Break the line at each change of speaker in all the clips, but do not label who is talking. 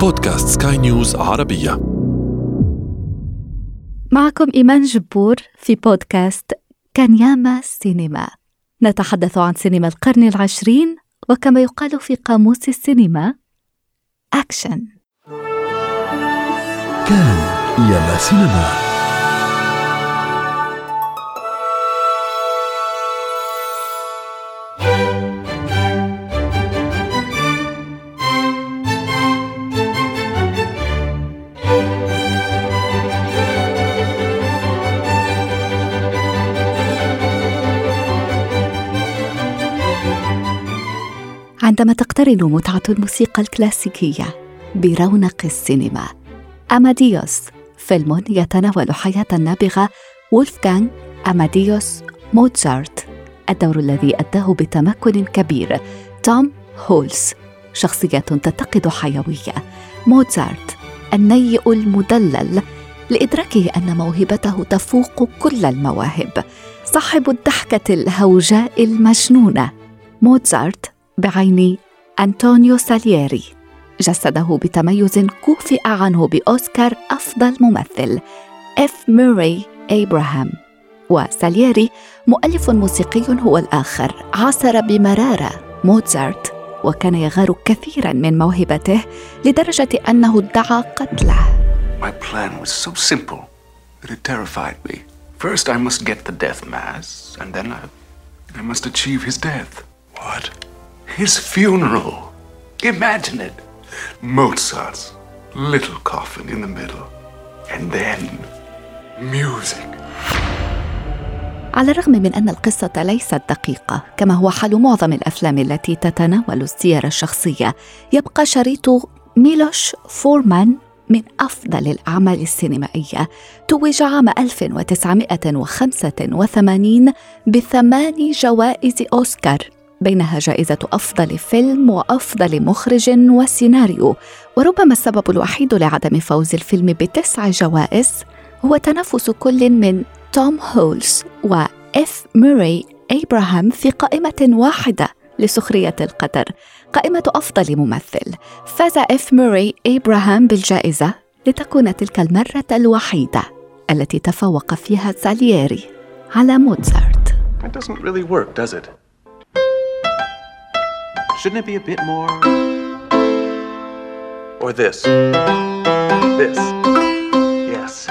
بودكاست سكاي نيوز عربية.
معكم إيمان جبور في بودكاست كان ياما سينما. نتحدث عن سينما القرن العشرين وكما يقال في قاموس السينما. أكشن
كان ياما سينما.
عندما تقترن متعة الموسيقى الكلاسيكية برونق السينما. أماديوس فيلم يتناول حياة النابغة وولفغانغ أماديوس موتزارت. الدور الذي أداه بتمكن كبير. توم هولز شخصية تتقد حيوية. موتزارت النيء المدلل لإدراكه أن موهبته تفوق كل المواهب. صاحب الضحكة الهوجاء المجنونة. موتزارت بعين أنطونيو سالييري جسده بتميز كوفئ عنه بأوسكار أفضل ممثل إف موري إبراهام وسالييري مؤلف موسيقي هو الآخر عاصر بمرارة موتزارت وكان يغار كثيرا من موهبته لدرجة أنه ادعى قتله
My plan was so simple that it terrified me. First, I must get the death mass, and then I, I must achieve his death.
What?
His funeral. Imagine it. Mozart's little coffin in the middle. And then music.
على الرغم من أن القصة ليست دقيقة كما هو حال معظم الأفلام التي تتناول السير الشخصية يبقى شريط ميلوش فورمان من أفضل الأعمال السينمائية توج عام 1985 بثماني جوائز أوسكار بينها جائزة أفضل فيلم وأفضل مخرج وسيناريو. وربما السبب الوحيد لعدم فوز الفيلم بتسع جوائز هو تنافس كل من توم هولز وإف موري إبراهام في قائمة واحدة لسخرية القدر قائمة أفضل ممثل. فاز إف موري إبراهام بالجائزة لتكون تلك المرة الوحيدة التي تفوق فيها سالييري على موتزارت
That doesn't really work, does it? Shouldn't it be a bit more? Or this? This? Yes.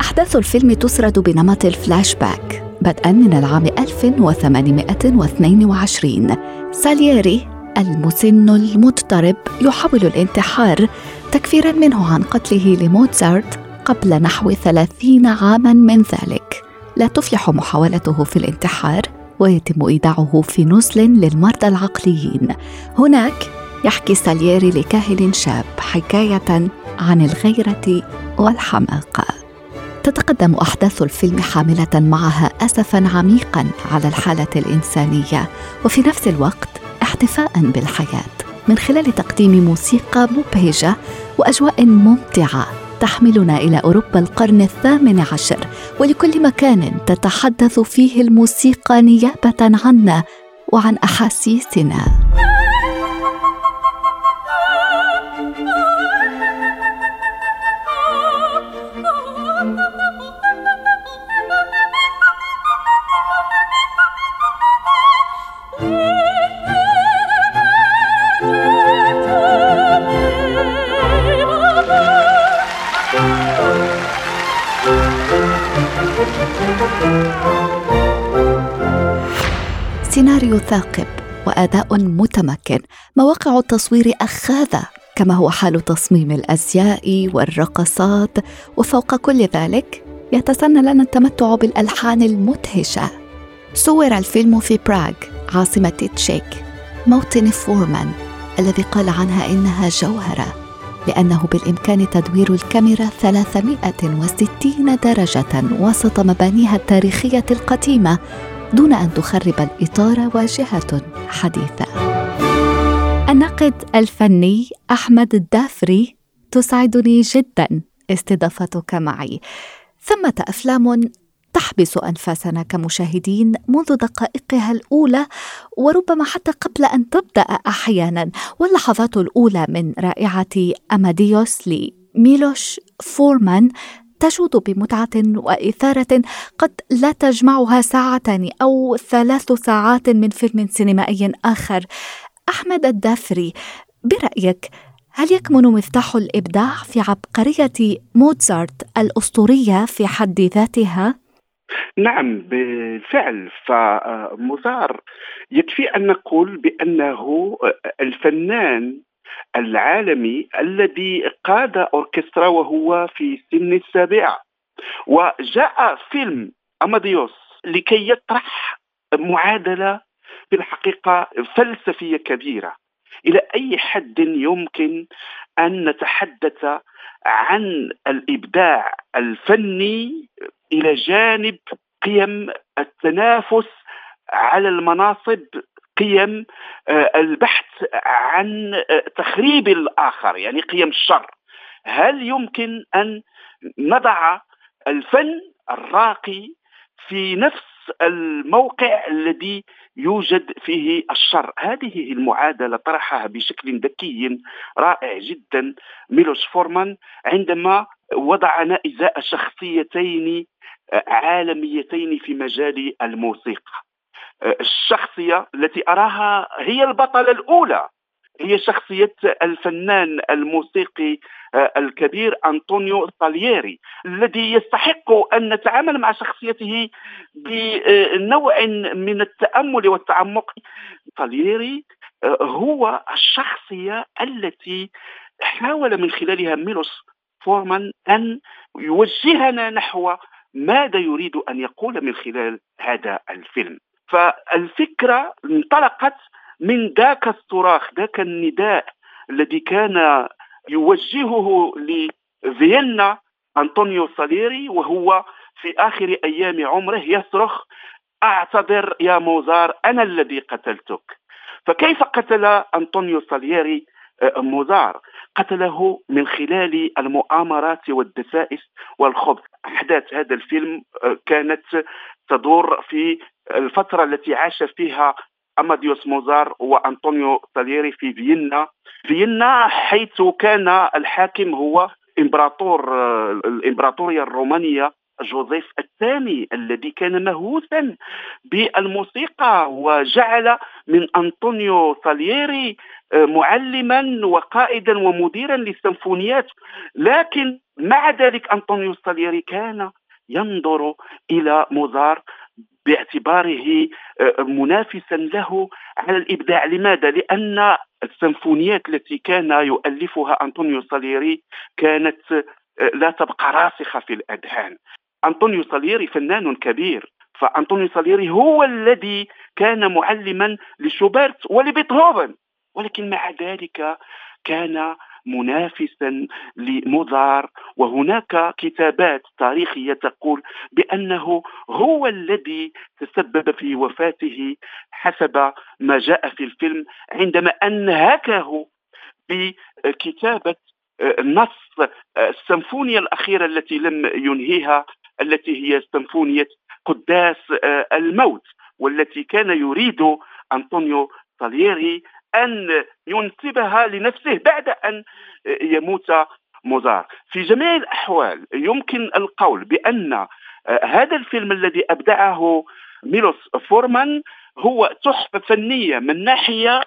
أحداث الفيلم تسرد بنمط الفلاش باك بدءا من العام 1822 سالييري المسن المضطرب يحاول الانتحار تكفيرا منه عن قتله لموتزارت قبل نحو ثلاثين عاما من ذلك. لا تفلح محاولته في الانتحار ويتم إيداعه في نزل للمرضى العقليين. هناك يحكي سالييري لكاهن شاب حكاية عن الغيرة والحماقة. تتقدم أحداث الفيلم حاملة معها اسفا عميقا على الحالة الإنسانية وفي نفس الوقت احتفاء بالحياة من خلال تقديم موسيقى مبهجة وأجواء ممتعة تحملنا إلى أوروبا القرن الثامن عشر ولكل مكان تتحدث فيه الموسيقى نيابة عنا وعن أحاسيسنا. سيناريو ثاقب وأداء متمكن. مواقع التصوير اخاذه كما هو حال تصميم الأزياء والرقصات. وفوق كل ذلك يتسنى لنا التمتع بالألحان المدهشة. صور الفيلم في براغ عاصمة تشيك. موطن فورمان الذي قال عنها إنها جوهرة لأنه بالإمكان تدوير الكاميرا 360 درجة وسط مبانيها التاريخية القديمة دون أن تخرب الإطار واجهة حديثة. الناقد الفني أحمد الدافري تسعدني جدا استضافتك معي. ثمة أفلام تحبس أنفاسنا كمشاهدين منذ دقائقها الأولى وربما حتى قبل أن تبدأ أحيانا. واللحظات الأولى من رائعة أماديوس لميلوش فورمان تجود بمتعة وإثارة قد لا تجمعها ساعتان أو ثلاث ساعات من فيلم سينمائي آخر. أحمد الدافري برأيك هل يكمن مفتاح الإبداع في عبقرية موتزارت الأسطورية في حد ذاتها؟
نعم بالفعل. فمزار يكفي أن نقول بأنه الفنان العالمي الذي قاد أوركسترا وهو في سن السابعه وجاء فيلم أماديوس لكي يطرح معادلة في الحقيقة فلسفية كبيرة. إلى أي حد يمكن أن نتحدث عن الإبداع الفني إلى جانب قيم التنافس على المناصب قيم آه، البحث عن آه، تخريب الآخر يعني قيم الشر. هل يمكن أن نضع الفن الراقي في نفس الموقع الذي يوجد فيه الشر؟ هذه المعادلة طرحها بشكل ذكي رائع جدا ميلوش فورمان عندما وضعنا إزاء شخصيتين عالميتين في مجال الموسيقى. الشخصية التي أراها هي البطلة الأولى. هي شخصية الفنان الموسيقي آه، الكبير أنطونيو سالييري الذي يستحق أن نتعامل مع شخصيته بنوع من التأمل والتعمق. سالييري آه، هو الشخصية التي حاول من خلالها ميلوس فورمان أن يوجهنا نحو ماذا يريد أن يقول من خلال هذا الفيلم. فالفكرة انطلقت من ذاك الصراخ ذاك النداء الذي كان يوجهه لفيينا أنطونيو ساليري وهو في آخر أيام عمره يصرخ أعتذر يا موزار أنا الذي قتلتك. فكيف قتل أنطونيو ساليري آه، موزار؟ قتله من خلال المؤامرات والدسائس والخبث. أحداث هذا الفيلم آه، كانت تدور في الفترة التي عاش فيها أماديوس موزار وأنطونيو ساليري في فيينا. فيينا حيث كان الحاكم هو إمبراطور الإمبراطورية الرومانية جوزيف الثاني الذي كان مهووسا بالموسيقى وجعل من أنطونيو ساليري آه، معلما وقائدا ومديرا للسيمفونيات. لكن مع ذلك أنطونيو ساليري كان ينظر إلى موزار باعتباره آه، منافسا له على الإبداع. لماذا؟ لأن السيمفونيات التي كان يؤلفها أنطونيو ساليري كانت آه، لا تبقى راسخة في الأذهان. أنطونيو ساليري فنان كبير فأنطونيو ساليري هو الذي كان معلما لشوبرت ولبيتهوفن. ولكن مع ذلك كان منافسا لموزار وهناك كتابات تاريخية تقول بأنه هو الذي تسبب في وفاته حسب ما جاء في الفيلم عندما أنهكه بكتابة نص السيمفونيا الأخيرة التي لم ينهيها التي هي سيمفونية قداس الموت والتي كان يريد أنطونيو سالييري أن ينسبها لنفسه بعد أن يموت موزار في جميع الأحوال يمكن القول بأن هذا الفيلم الذي أبدعه ميلوس فورمان هو تحفة فنية من ناحية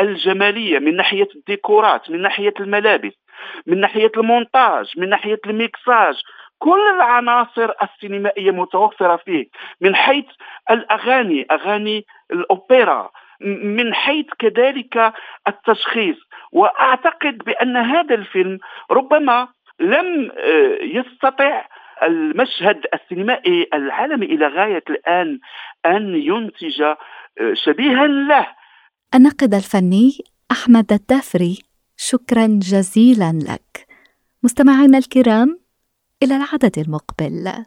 الجمالية من ناحية الديكورات من ناحية الملابس من ناحية المونتاج من ناحية الميكساج. كل العناصر السينمائية متوفرة فيه من حيث الأغاني أغاني الأوبرا من حيث كذلك التشخيص. وأعتقد بأن هذا الفيلم ربما لم آه، يستطع المشهد السينمائي العالمي إلى غاية الآن أن ينتج آه، شبيها له.
الناقد الفني أحمد الدافري شكرا جزيلا لك. مستمعينا الكرام إلى العدد المقبل.